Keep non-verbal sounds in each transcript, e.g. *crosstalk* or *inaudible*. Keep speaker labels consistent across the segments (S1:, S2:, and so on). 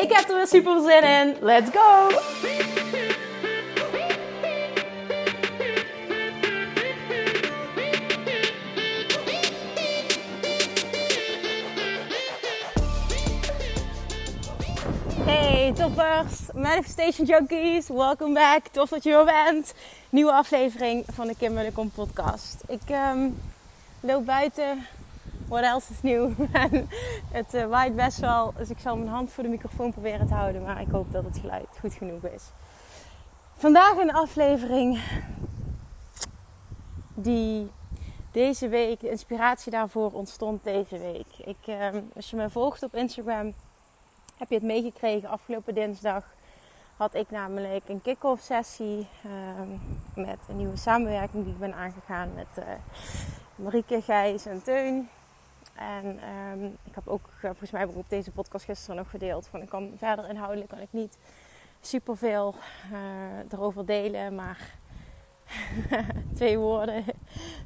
S1: Ik heb er weer super zin in. Let's go! Hey toppers, Manifestation Junkies, welcome back. Tof dat je er bent. Nieuwe aflevering van de Kim Mullecom podcast. Ik ehm, loop buiten, what else is nieuw? *laughs* het uh, waait best wel, dus ik zal mijn hand voor de microfoon proberen te houden. Maar ik hoop dat het geluid goed genoeg is. Vandaag een aflevering die deze week, de inspiratie daarvoor ontstond deze week. Ik, ehm, als je me volgt op Instagram heb je het meegekregen? Afgelopen dinsdag had ik namelijk een kick-off sessie uh, met een nieuwe samenwerking die ik ben aangegaan met uh, Marieke, Gijs en Teun. En um, ik heb ook, uh, volgens mij heb ik op deze podcast gisteren nog gedeeld, van ik kan verder inhoudelijk kan ik niet superveel uh, erover delen, maar *laughs* twee woorden,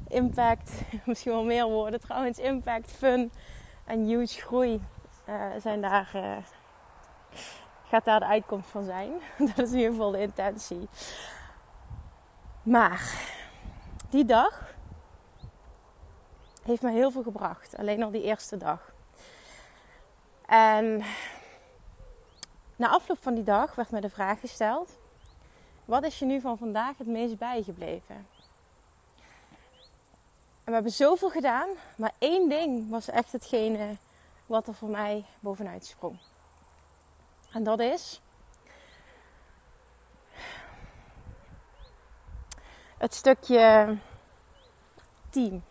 S1: impact, *laughs* misschien wel meer woorden trouwens, impact, fun en huge groei zijn daar gaat daar de uitkomst van zijn. *laughs* Dat is in ieder geval de intentie. Maar die dag heeft me heel veel gebracht. Alleen al die eerste dag. En na afloop van die dag werd me de vraag gesteld: wat is je nu van vandaag het meest bijgebleven? En we hebben zoveel gedaan, maar één ding was echt hetgene wat er voor mij bovenuit sprong. En dat is het stukje team.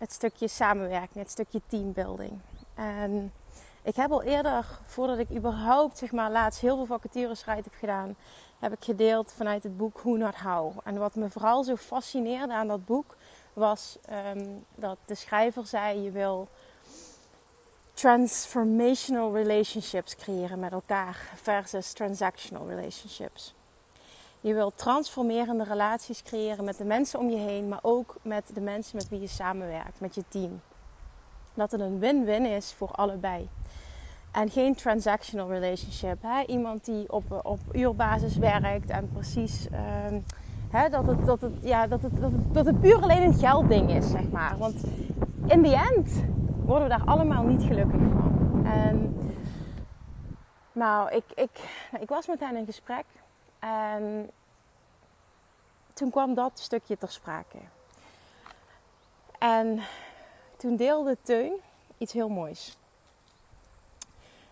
S1: Het stukje samenwerking, het stukje teambuilding. En ik heb al eerder, voordat ik überhaupt zeg maar laatst heel veel vacatures heb gedaan, heb ik gedeeld vanuit het boek Who Not How. En wat me vooral zo fascineerde aan dat boek was um, dat de schrijver zei: je wil transformational relationships creëren met elkaar versus transactional relationships. Je wilt transformerende relaties creëren met de mensen om je heen, maar ook met de mensen met wie je samenwerkt, met je team. Dat het een win-win is voor allebei. En geen transactional relationship. Hè? Iemand die op, op uurbasis werkt en precies uh, hè, dat, het, dat, het, ja, dat, het, dat, het, dat het puur alleen een geldding is, zeg maar. Want in the end worden we daar allemaal niet gelukkig van. En nou, ik, ik, ik was met hen in gesprek en toen kwam dat stukje ter sprake. En toen deelde Teun iets heel moois.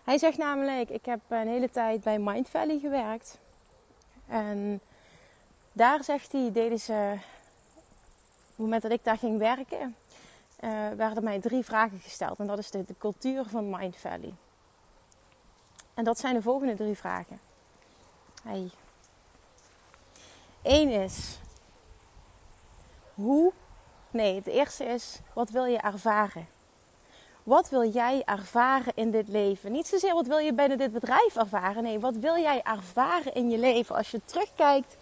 S1: Hij zegt namelijk, ik heb een hele tijd bij Mind Valley gewerkt. En daar zegt hij, deden ze, op het moment dat ik daar ging werken, uh, werden mij drie vragen gesteld. En dat is de, de cultuur van Mind Valley. En dat zijn de volgende drie vragen. Hey. Eén is, hoe? Nee, het eerste is, wat wil je ervaren? Wat wil jij ervaren in dit leven? Niet zozeer wat wil je binnen dit bedrijf ervaren. Nee, wat wil jij ervaren in je leven? Als je terugkijkt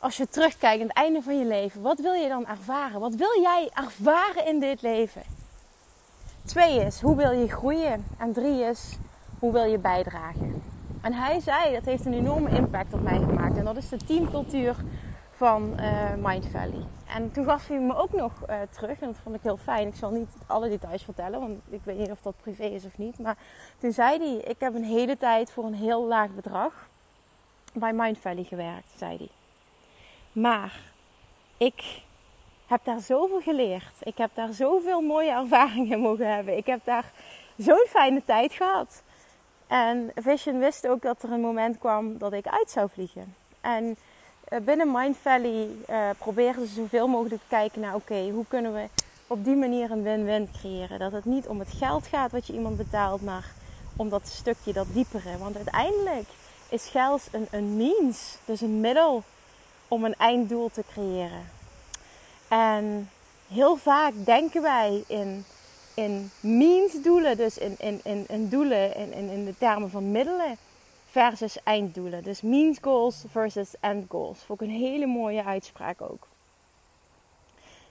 S1: als je terugkijkt aan het einde van je leven, wat wil je dan ervaren? Wat wil jij ervaren in dit leven? Twee is, hoe wil je groeien? En drie is, hoe wil je bijdragen? En hij zei, dat heeft een enorme impact op mij gemaakt. Dat is de teamcultuur van uh, Mind Valley. En toen gaf hij me ook nog uh, terug. En dat vond ik heel fijn. Ik zal niet alle details vertellen, want ik weet niet of dat privé is of niet. Maar toen zei hij, ik heb een hele tijd voor een heel laag bedrag bij Mind Valley gewerkt, zei hij. Maar ik heb daar zoveel geleerd. Ik heb daar zoveel mooie ervaringen *laughs* mogen hebben. Ik heb daar zo'n fijne tijd gehad. En Vision wist ook dat er een moment kwam dat ik uit zou vliegen. En eh, binnen Mind Valley uh, proberen ze zoveel mogelijk te kijken naar: oké, hoe kunnen we op die manier een win-win creëren? Dat het niet om het geld gaat wat je iemand betaalt, maar om dat stukje, dat diepere. Want uiteindelijk is geld een, een means, dus een middel om een einddoel te creëren. En heel vaak denken wij in, in means doelen, dus in, in, in, doelen in, in, in de termen van middelen versus einddoelen. Dus means goals versus end goals. Vond ik een hele mooie uitspraak ook.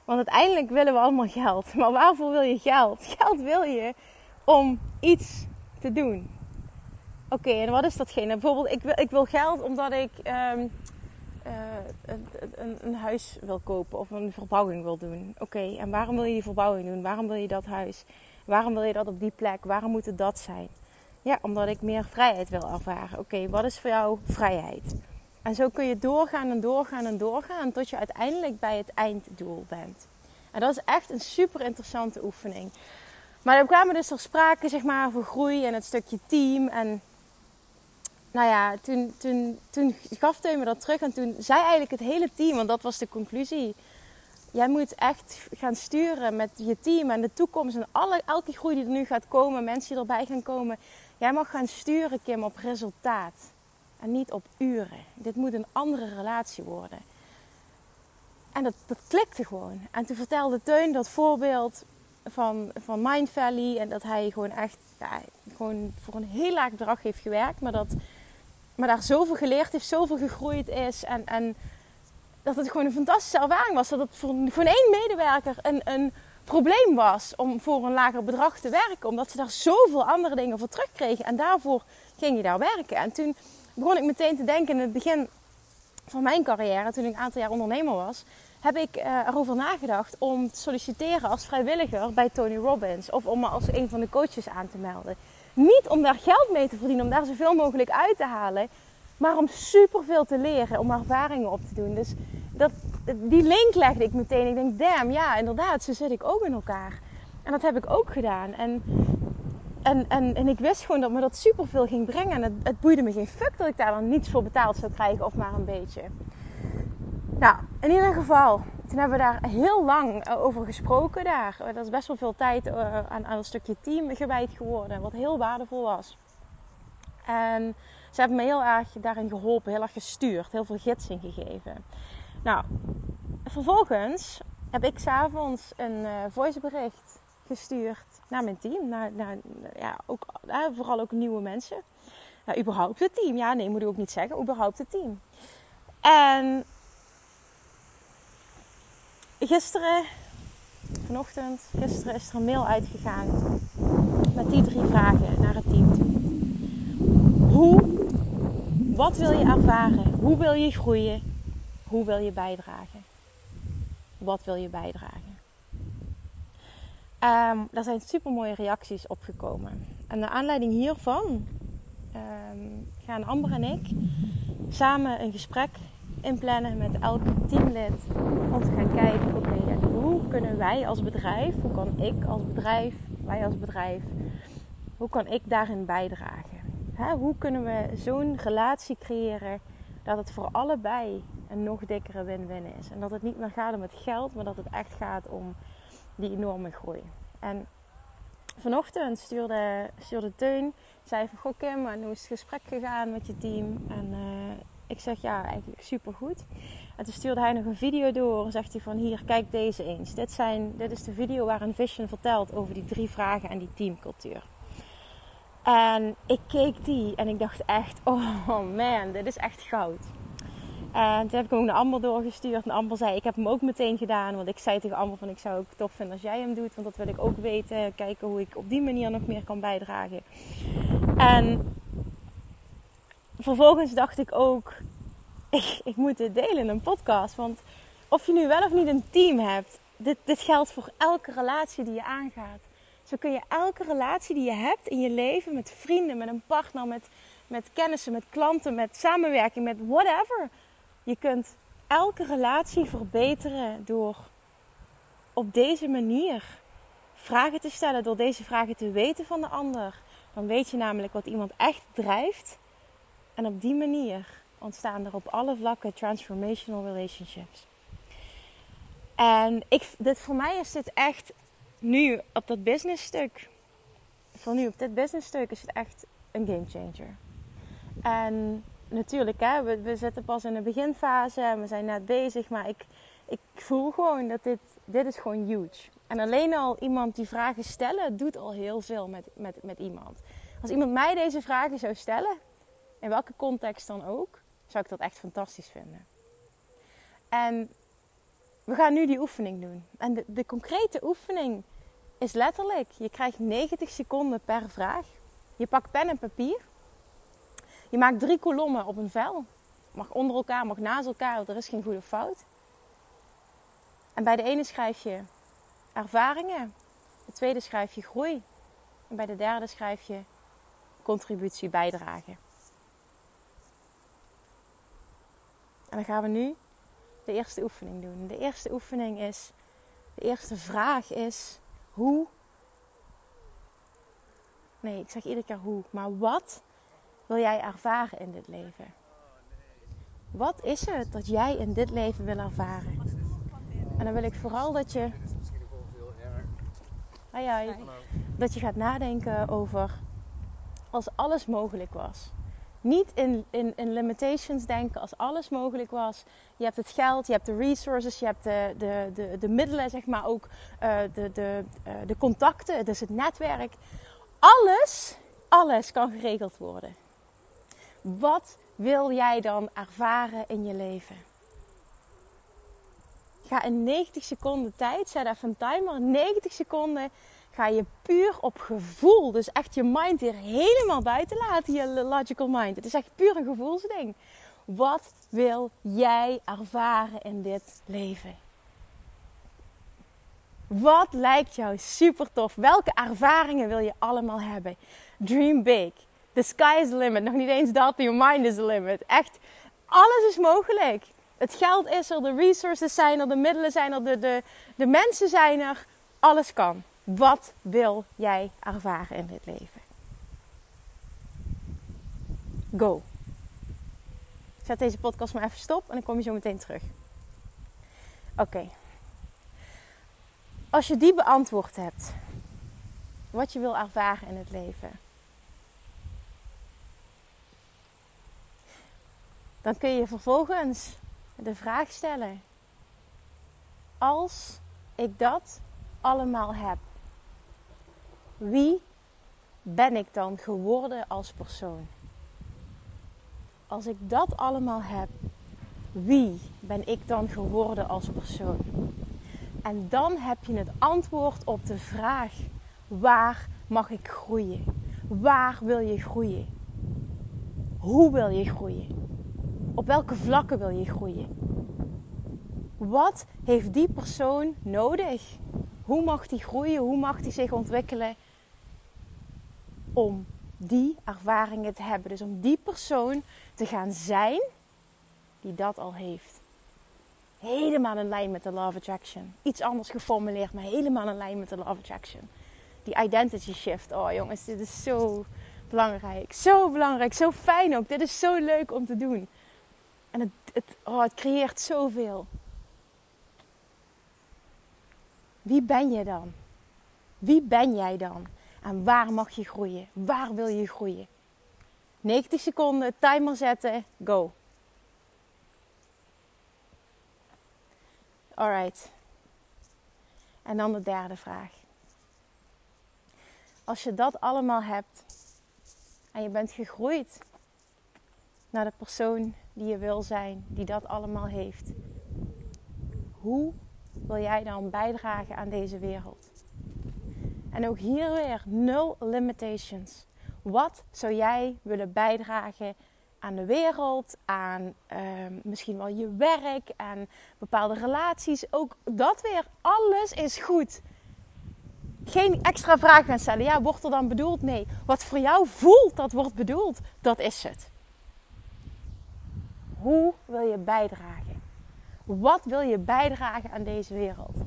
S1: Want uiteindelijk willen we allemaal geld. *laughs* Maar waarvoor wil je geld? *laughs* Geld wil je om iets te doen. Oké, en wat is datgene? Bijvoorbeeld, ik wil, ik wil geld omdat ik ehm, een, een, een, huis wil kopen of een verbouwing wil doen. Oké, en waarom wil je die verbouwing doen? Waarom wil je dat huis? Waarom wil je dat op die plek? Waarom moet het dat zijn? Ja, omdat ik meer vrijheid wil ervaren. Oké, wat is voor jou vrijheid? En zo kun je doorgaan en doorgaan en doorgaan tot je uiteindelijk bij het einddoel bent. En dat is echt een super interessante oefening. Maar dan kwamen dus er sprake zeg maar, over groei en het stukje team. En nou ja, toen, toen, toen gaf Teun me dat terug. En toen zei eigenlijk het hele team, want dat was de conclusie. Jij moet echt gaan sturen met je team en de toekomst. En alle, elke groei die er nu gaat komen, mensen die erbij gaan komen. Jij mag gaan sturen, Kim, op resultaat. En niet op uren. Dit moet een andere relatie worden. En dat, dat klikte gewoon. En toen vertelde Teun dat voorbeeld van, van Mind Valley. En dat hij gewoon echt gewoon voor een heel laag bedrag heeft gewerkt. Maar dat maar daar zoveel geleerd heeft, zoveel gegroeid is. En, en dat het gewoon een fantastische ervaring was. Dat het voor, voor één medewerker een, een probleem was om voor een lager bedrag te werken. Omdat ze daar zoveel andere dingen voor terugkregen. En daarvoor ging je daar werken. En toen begon ik meteen te denken in het begin van mijn carrière, toen ik een aantal jaar ondernemer was, heb ik uh, erover nagedacht om te solliciteren als vrijwilliger bij Tony Robbins. Of om me als een van de coaches aan te melden. Niet om daar geld mee te verdienen, om daar zoveel mogelijk uit te halen. Maar om superveel te leren, om ervaringen op te doen. Dus dat, die link legde ik meteen. Ik denk, damn, ja, inderdaad, zo zit ik ook in elkaar. En dat heb ik ook gedaan. En, en, en, en ik wist gewoon dat me dat superveel ging brengen. En het, het boeide me geen fuck dat ik daar dan niets voor betaald zou krijgen, of maar een beetje. Nou, in ieder geval, toen hebben we daar heel lang eh, over gesproken daar. Dat is best wel veel tijd eh, aan, aan een stukje team gewijd geworden, wat heel waardevol was. En ze hebben me heel erg daarin geholpen, heel erg gestuurd, heel veel gidsing gegeven. Nou, vervolgens heb ik s'avonds een uh, voicebericht gestuurd naar mijn team. Naar, naar ja, ook, vooral ook nieuwe mensen. Nou, überhaupt het team. Ja, nee, moet ik ook niet zeggen. Überhaupt het team. En gisteren, vanochtend, gisteren is er een mail uitgegaan met die drie vragen naar het team. Hoe, wat wil je ervaren? Hoe wil je groeien? Hoe wil je bijdragen? Wat wil je bijdragen? Um, daar zijn super mooie reacties opgekomen. En naar aanleiding hiervan um, gaan Amber en ik samen een gesprek inplannen met elk teamlid om te gaan kijken, oké, hoe kunnen wij als bedrijf, hoe kan ik als bedrijf, wij als bedrijf, hoe kan ik daarin bijdragen? hoe kunnen we zo'n relatie creëren dat het voor allebei een nog dikkere win-win is? En dat het niet meer gaat om het geld, maar dat het echt gaat om die enorme groei. En vanochtend stuurde, stuurde Teun, zei van, goh Kim, hoe is het gesprek gegaan met je team? En uh, ik zeg ja, eigenlijk super goed. En toen stuurde hij nog een video door en zegt hij van hier, kijk deze eens. Dit, zijn, dit is de video waarin Vision vertelt over die drie vragen en die teamcultuur. En ik keek die en ik dacht echt, *laughs* oh man, dit is echt goud. En toen heb ik hem ook naar Amber doorgestuurd. En Amber zei, ik heb hem ook meteen gedaan. Want ik zei tegen Amber van, ik zou het tof vinden als jij hem doet. Want dat wil ik ook weten. Kijken hoe ik op die manier nog meer kan bijdragen. En vervolgens dacht ik ook, *laughs* ik, ik moet dit delen in een podcast. Want of je nu wel of niet een team hebt, dit, dit geldt voor elke relatie die je aangaat. Zo kun je elke relatie die je hebt in je leven, met vrienden, met een partner, met, met kennissen, met klanten, met samenwerking, met whatever. Je kunt elke relatie verbeteren door op deze manier vragen te stellen, door deze vragen te weten van de ander. Dan weet je namelijk wat iemand echt drijft en op die manier ontstaan er op alle vlakken transformational relationships. En ik, dit, voor mij is dit echt nu op dat business stuk voor nu op dit businessstuk is het echt een game changer. En natuurlijk, hè, we, we zitten pas in de beginfase en we zijn net bezig, maar ik, ik voel gewoon dat dit, dit is gewoon huge. En alleen al iemand die vragen stellen, doet al heel veel met, met, met iemand. Als iemand mij deze vragen zou stellen, in welke context dan ook, zou ik dat echt fantastisch vinden. En we gaan nu die oefening doen. En de, concrete oefening is letterlijk: je krijgt 90 seconden per vraag. Je pakt pen en papier. Je maakt drie kolommen op een vel. Mag onder elkaar, mag naast elkaar, er is geen goede fout. En bij de ene schrijf je ervaringen. De tweede schrijf je groei. En bij de derde schrijf je contributie bijdragen. En dan gaan we nu de eerste oefening doen. De eerste oefening is, de eerste vraag is, hoe? Nee, ik zeg iedere keer hoe, maar wat wil jij ervaren in dit leven? Wat is het dat jij in dit leven wil ervaren? En dan wil ik vooral dat je. Ah ja, dat je gaat nadenken over als alles mogelijk was. Niet in, in, in limitations denken als alles mogelijk was. Je hebt het geld, je hebt de resources, je hebt de, de, de, de middelen, zeg maar ook uh, de, de, uh, de contacten, dus het netwerk. Alles, alles kan geregeld worden. Wat wil jij dan ervaren in je leven? Ga in 90 seconden tijd, zet even een timer, 90 seconden ga je puur op gevoel, dus echt je mind hier helemaal buiten laten, je logical mind. Het is echt puur een gevoelsding. Wat wil jij ervaren in dit leven? Wat lijkt jou super tof? Welke ervaringen wil je allemaal hebben? Dream big. The sky is the limit. Nog niet eens dat, your mind is the limit. Echt, alles is mogelijk. Het geld is er, de resources zijn er, de middelen zijn er, de, de, de mensen zijn er. Alles kan. Wat wil jij ervaren in dit leven? Go. zet deze podcast maar even stop en dan kom je zo meteen terug. Oké. Als je die beantwoord hebt, wat je wil ervaren in het leven, dan kun je vervolgens de vraag stellen: als ik dat allemaal heb, wie ben ik dan geworden als persoon? Als ik dat allemaal heb, wie ben ik dan geworden als persoon? En dan heb je het antwoord op de vraag: waar mag ik groeien? Waar wil je groeien? Hoe wil je groeien? Op welke vlakken wil je groeien? Wat heeft die persoon nodig? Hoe mag die groeien? Hoe mag die zich ontwikkelen? Om die ervaringen te hebben. Dus om die persoon te gaan zijn die dat al heeft. Helemaal in lijn met de Love Attraction. Iets anders geformuleerd, maar helemaal in lijn met de Love Attraction. Die identity shift. Oh jongens, dit is zo belangrijk. Zo belangrijk, zo fijn ook. Dit is zo leuk om te doen. En het, het, oh, het creëert zoveel. Wie ben je dan? Wie ben jij dan? En waar mag je groeien? Waar wil je groeien? 90 seconden, timer zetten, go. Alright. En dan de derde vraag. Als je dat allemaal hebt en je bent gegroeid naar de persoon die je wil zijn, die dat allemaal heeft, hoe wil jij dan bijdragen aan deze wereld? En ook hier weer nul limitations. Wat zou jij willen bijdragen aan de wereld, aan ehm, misschien wel je werk, aan bepaalde relaties? Ook dat weer, alles is goed. Geen extra vragen gaan stellen. Ja, wordt er dan bedoeld? Nee. Wat voor jou voelt dat wordt bedoeld, dat is het. Hoe wil je bijdragen? Wat wil je bijdragen aan deze wereld?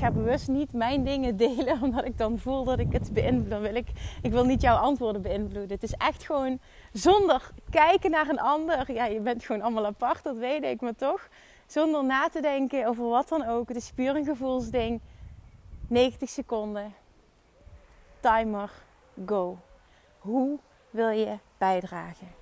S1: Ga bewust niet mijn dingen delen, *laughs* omdat ik dan voel dat ik het beïnvloed. wil ik, ik wil niet jouw antwoorden beïnvloeden. Het is echt gewoon zonder kijken naar een ander. Ja, je bent gewoon allemaal apart, dat weet ik, maar toch Zonder na te denken over wat dan ook. Het is puur een gevoelsding. 90 seconden. Timer. Go. Hoe wil je bijdragen?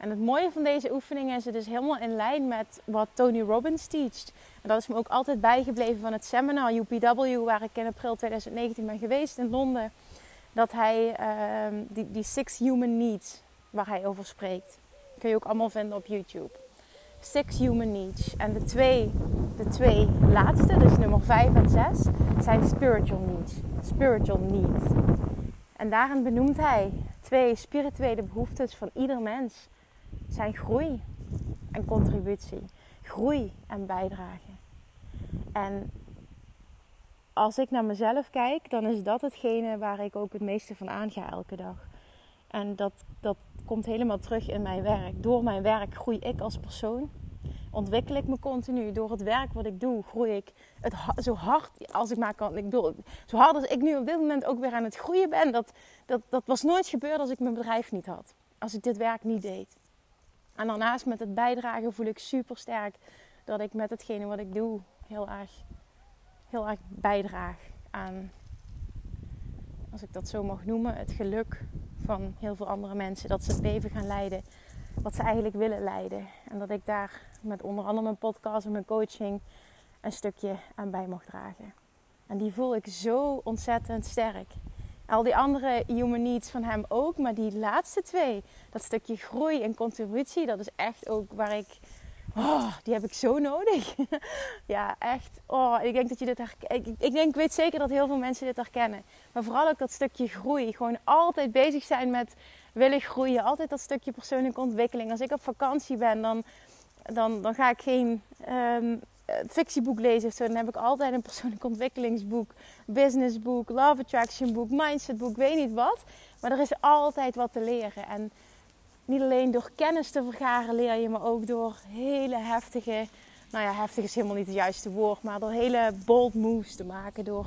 S1: En het mooie van deze oefening is, het is helemaal in lijn met wat Tony Robbins teacht. En dat is me ook altijd bijgebleven van het seminar UPW, waar ik in april 2019 ben geweest in Londen. Dat hij uh, die, die Six Human Needs, waar hij over spreekt, kun je ook allemaal vinden op YouTube. Six Human Needs. En de twee, de twee laatste, dus nummer 5 en 6, zijn spiritual needs. Spiritual needs. En daarin benoemt hij twee spirituele behoeftes van ieder mens zijn groei en contributie. Groei en bijdrage. En als ik naar mezelf kijk, dan is dat hetgene waar ik ook het meeste van aanga elke dag. En dat, dat komt helemaal terug in mijn werk. Door mijn werk groei ik als persoon. Ontwikkel ik me continu. Door het werk wat ik doe, groei ik zo hard als ik maar kan. Ik bedoel, zo hard als ik nu op dit moment ook weer aan het groeien ben. Dat, dat, dat was nooit gebeurd als ik mijn bedrijf niet had. Als ik dit werk niet deed. En daarnaast met het bijdragen voel ik super sterk dat ik met hetgene wat ik doe heel erg, heel erg bijdraag aan, als ik dat zo mag noemen, het geluk van heel veel andere mensen. Dat ze het leven gaan leiden wat ze eigenlijk willen leiden. En dat ik daar met onder andere mijn podcast en mijn coaching een stukje aan bij mag dragen. En die voel ik zo ontzettend sterk. Al die andere human needs van hem ook. Maar die laatste twee, dat stukje groei en contributie, dat is echt ook waar ik. Oh, die heb ik zo nodig. *laughs* ja, echt. Oh, ik denk dat je dit herkent. Ik, ik, denk, ik weet zeker dat heel veel mensen dit herkennen. Maar vooral ook dat stukje groei. Gewoon altijd bezig zijn met willen groeien. Altijd dat stukje persoonlijke ontwikkeling. Als ik op vakantie ben, dan, dan, dan ga ik geen um, fictieboek lezen of zo. Dan heb ik altijd een persoonlijk ontwikkelingsboek, businessboek, love attraction boek, mindset boek, weet niet wat. Maar er is altijd wat te leren. En niet alleen door kennis te vergaren leer je, maar ook door hele heftige, nou ja, heftig is helemaal niet het juiste woord, maar door hele bold moves te maken. Door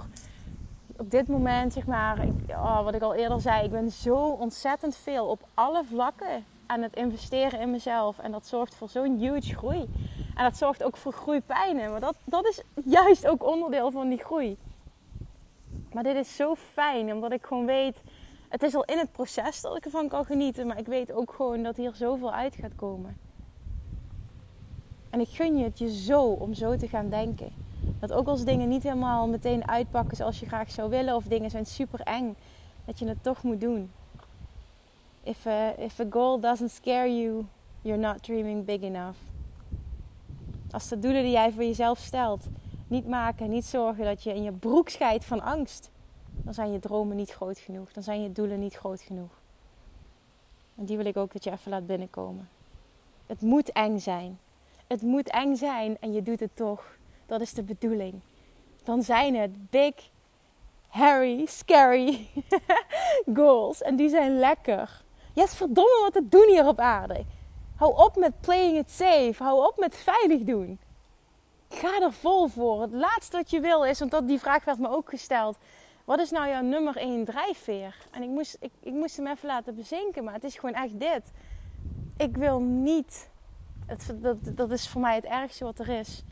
S1: op dit moment, zeg maar, ik, oh, wat ik al eerder zei, ik ben zo ontzettend veel op alle vlakken aan het investeren in mezelf. En dat zorgt voor zo'n huge groei. En dat zorgt ook voor groeipijnen. Maar dat, dat is juist ook onderdeel van die groei. Maar dit is zo fijn, omdat ik gewoon weet... Het is al in het proces dat ik ervan kan genieten. Maar ik weet ook gewoon dat hier zoveel uit gaat komen. En ik gun je het je zo om zo te gaan denken. Dat ook als dingen niet helemaal meteen uitpakken zoals je graag zou willen. Of dingen zijn super eng. Dat je het toch moet doen. If a, if a goal doesn't scare you, you're not dreaming big enough. Als de doelen die jij voor jezelf stelt niet maken, niet zorgen dat je in je broek scheidt van angst, dan zijn je dromen niet groot genoeg. Dan zijn je doelen niet groot genoeg. En die wil ik ook dat je even laat binnenkomen. Het moet eng zijn. Het moet eng zijn en je doet het toch. Dat is de bedoeling. Dan zijn het big, hairy, scary *laughs* goals. En die zijn lekker. Je hebt verdomme wat te doen hier op aarde. Hou op met playing it safe. Hou op met veilig doen. Ga er vol voor. Het laatste wat je wil is, want dat, die vraag werd me ook gesteld. Wat is nou jouw nummer één drijfveer? En ik moest, ik, ik moest hem even laten bezinken, maar het is gewoon echt dit. Ik wil niet, dat, dat is voor mij het ergste wat er is.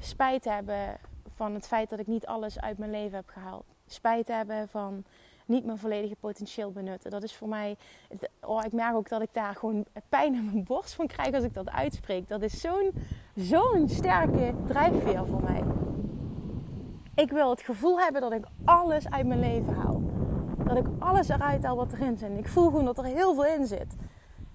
S1: Spijt hebben van het feit dat ik niet alles uit mijn leven heb gehaald. Spijt hebben van niet mijn volledige potentieel benutten. Dat is voor mij. Oh, ik merk ook dat ik daar gewoon pijn in mijn borst van krijg als ik dat uitspreek. Dat is zo'n zo'n sterke drijfveer voor mij. Ik wil het gevoel hebben dat ik alles uit mijn leven haal. Dat ik alles eruit haal wat erin zit. Ik voel gewoon dat er heel veel in zit.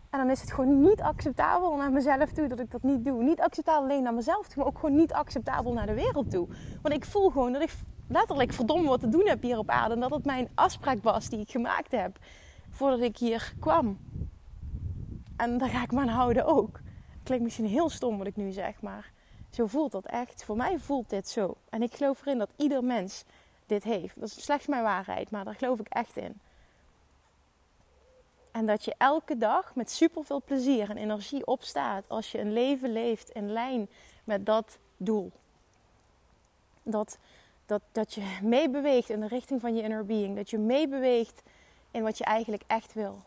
S1: En dan is het gewoon niet acceptabel naar mezelf toe dat ik dat niet doe. Niet acceptabel alleen naar mezelf toe, maar ook gewoon niet acceptabel naar de wereld toe. Want ik voel gewoon dat ik letterlijk verdomme wat te doen heb hier op aarde. En dat het mijn afspraak was die ik gemaakt heb voordat ik hier kwam. En daar ga ik me aan houden ook. Klinkt misschien heel stom wat ik nu zeg, maar zo voelt dat echt. Voor mij voelt dit zo. En ik geloof erin dat ieder mens dit heeft. Dat is slechts mijn waarheid, maar daar geloof ik echt in. En dat je elke dag met superveel plezier en energie opstaat als je een leven leeft in lijn met dat doel. Dat dat, dat je meebeweegt in de richting van je inner being. Dat je meebeweegt in wat je eigenlijk echt wil.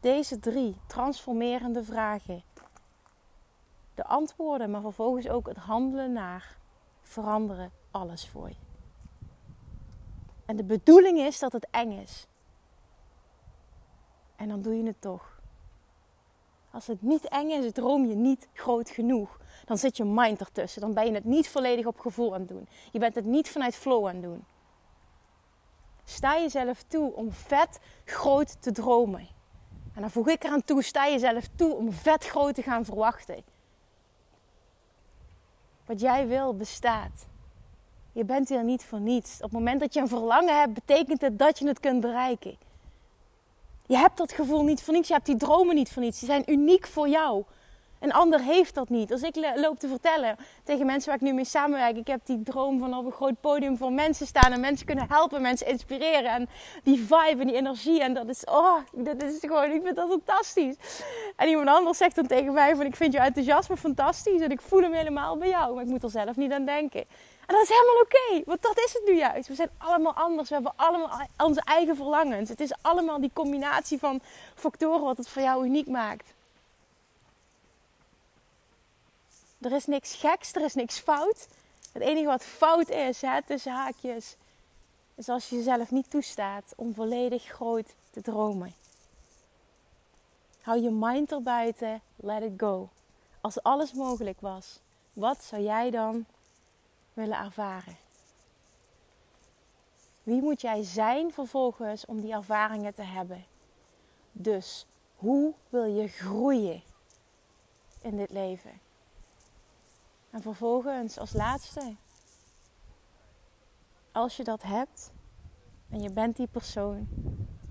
S1: deze drie transformerende vragen, de antwoorden, maar vervolgens ook het handelen naar, veranderen alles voor je. En de bedoeling is dat het eng is. En dan doe je het toch. Als het niet eng is, droom je niet groot genoeg. Dan zit je mind ertussen. Dan ben je het niet volledig op gevoel aan het doen. Je bent het niet vanuit flow aan het doen. Sta jezelf toe om vet groot te dromen. En dan voeg ik eraan toe, sta jezelf toe om vet groot te gaan verwachten. Wat jij wil bestaat. Je bent hier niet voor niets. Op het moment dat je een verlangen hebt, betekent het dat je het kunt bereiken. Je hebt dat gevoel niet voor niets. Je hebt die dromen niet voor niets. Die zijn uniek voor jou. Een ander heeft dat niet. Als ik loop te vertellen tegen mensen waar ik nu mee samenwerk. Ik heb die droom van op een groot podium voor mensen staan. En mensen kunnen helpen, mensen inspireren. En die vibe en die energie. En dat is, oh, dat is gewoon, ik vind dat fantastisch. En iemand anders zegt dan tegen mij van, ik vind je enthousiasme fantastisch. En ik voel hem helemaal bij jou. Maar ik moet er zelf niet aan denken. En dat is helemaal oké, want dat is het nu juist. We zijn allemaal anders, we hebben allemaal onze eigen verlangens. Het is allemaal die combinatie van factoren wat het voor jou uniek maakt. Er is niks geks, er is niks fout. Het enige wat fout is, hè, tussen haakjes, is als je jezelf niet toestaat om volledig groot te dromen. Hou je mind erbuiten, let it go. Als alles mogelijk was, wat zou jij dan willen ervaren? Wie moet jij zijn vervolgens om die ervaringen te hebben? Dus hoe wil je groeien in dit leven? En vervolgens als laatste, als je dat hebt en je bent die persoon,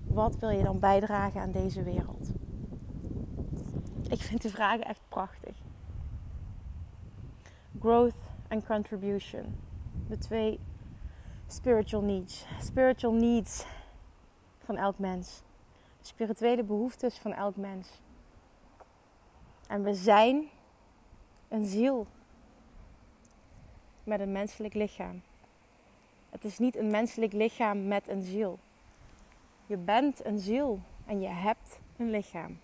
S1: wat wil je dan bijdragen aan deze wereld? Ik vind de vragen echt prachtig. Growth en contribution. De twee spiritual needs. Spiritual needs van elk mens. Spirituele behoeftes van elk mens. En we zijn een ziel met een menselijk lichaam. Het is niet een menselijk lichaam met een ziel. Je bent een ziel en je hebt een lichaam.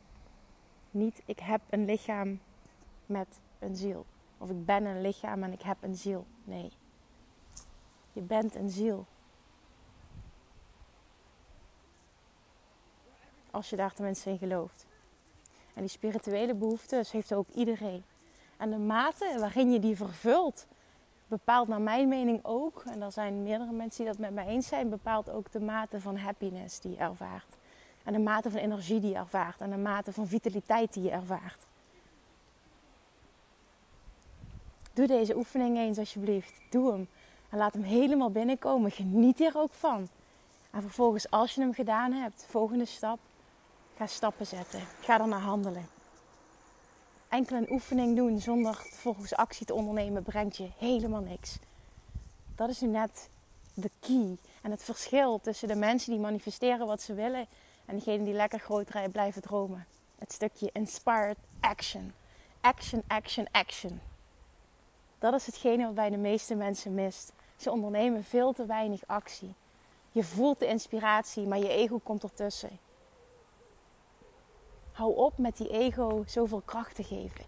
S1: Niet ik heb een lichaam met een ziel. Of ik ben een lichaam en ik heb een ziel. Nee. Je bent een ziel. Als je daar tenminste in gelooft. En die spirituele behoeftes heeft ook iedereen. En de mate waarin je die vervult, bepaalt naar mijn mening ook, en er zijn meerdere mensen die dat met mij eens zijn, bepaalt ook de mate van happiness die je ervaart. En de mate van energie die je ervaart. En de mate van vitaliteit die je ervaart. Doe deze oefening eens alsjeblieft. Doe hem. En laat hem helemaal binnenkomen. Geniet er ook van. En vervolgens, als je hem gedaan hebt, volgende stap. Ga stappen zetten. Ga er naar handelen enkel een oefening doen zonder vervolgens actie te ondernemen brengt je helemaal niks. Dat is nu net de key. En het verschil tussen de mensen die manifesteren wat ze willen en degenen die lekker groot rijden blijven dromen. Het stukje inspired action. Action, action, action. Dat is hetgene wat bij de meeste mensen mist. Ze ondernemen veel te weinig actie. Je voelt de inspiratie, maar je ego komt ertussen. Hou op met die ego zoveel kracht te geven.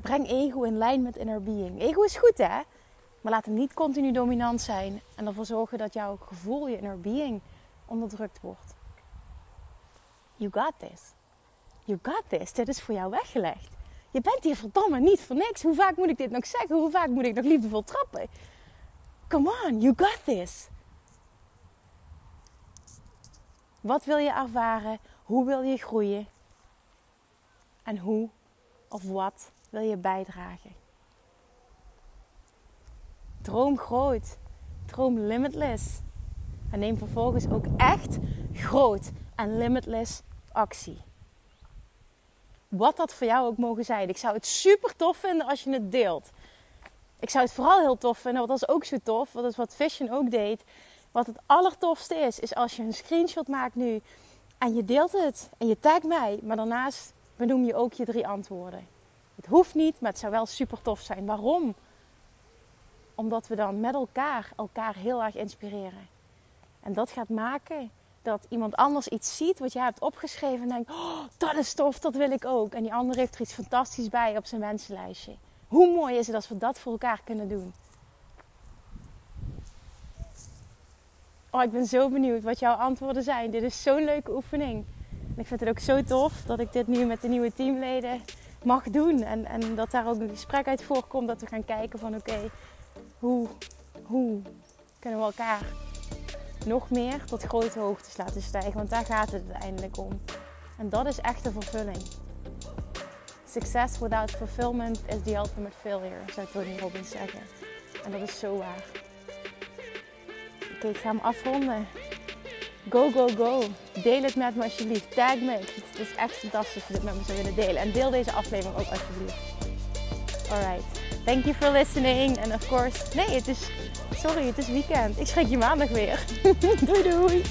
S1: Breng ego in lijn met inner being. Ego is goed hè, maar laat hem niet continu dominant zijn en ervoor zorgen dat jouw gevoel, je inner being, onderdrukt wordt. You got this. You got this. Dit is voor jou weggelegd. Je bent hier verdomme niet voor niks. Hoe vaak moet ik dit nog zeggen? Hoe vaak moet ik nog liefdevol trappen? Come on, you got this. Wat wil je ervaren? Hoe wil je groeien? En hoe of wat wil je bijdragen. Droom groot, droom limitless. En neem vervolgens ook echt groot en limitless actie. Wat dat voor jou ook mogen zijn. Ik zou het super tof vinden als je het deelt. Ik zou het vooral heel tof vinden, want dat is ook zo tof. Dat is wat Vision ook deed. Wat het allertofste is, is als je een screenshot maakt nu en je deelt het en je tagt mij. Maar daarnaast benoem je ook je drie antwoorden. Het hoeft niet, maar het zou wel super tof zijn. Waarom? Omdat we dan met elkaar elkaar heel erg inspireren. En dat gaat maken dat iemand anders iets ziet wat jij hebt opgeschreven en denkt: oh, dat is tof, dat wil ik ook. En die ander heeft er iets fantastisch bij op zijn wensenlijstje. Hoe mooi is het als we dat voor elkaar kunnen doen? Oh, ik ben zo benieuwd wat jouw antwoorden zijn. Dit is zo'n leuke oefening. Ik vind het ook zo tof dat ik dit nu met de nieuwe teamleden mag doen. En, en dat daar ook een gesprek uit voorkomt. Dat we gaan kijken van oké, hoe, hoe kunnen we elkaar nog meer tot grote hoogtes laten stijgen. Want daar gaat het uiteindelijk om. En dat is echte vervulling. Success without fulfillment is the ultimate failure, zou Tony Robbins zeggen. En dat is zo waar. Oké, ik ga hem afronden. Go, go, go. Deel het met me alsjeblieft. Tag me. Het is echt fantastisch als je dit met me zou willen delen. En deel deze aflevering ook alsjeblieft. Alright. Thank you for listening. And of course... Nee, het is... Sorry, het is weekend. Ik spreek je maandag weer. *laughs* doei, doei.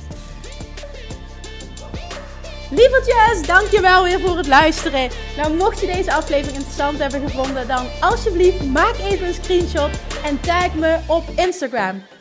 S1: Lievertjes, dankjewel weer voor het luisteren. Nou, mocht je deze aflevering interessant hebben gevonden, dan alsjeblieft maak even een screenshot en tag me op Instagram.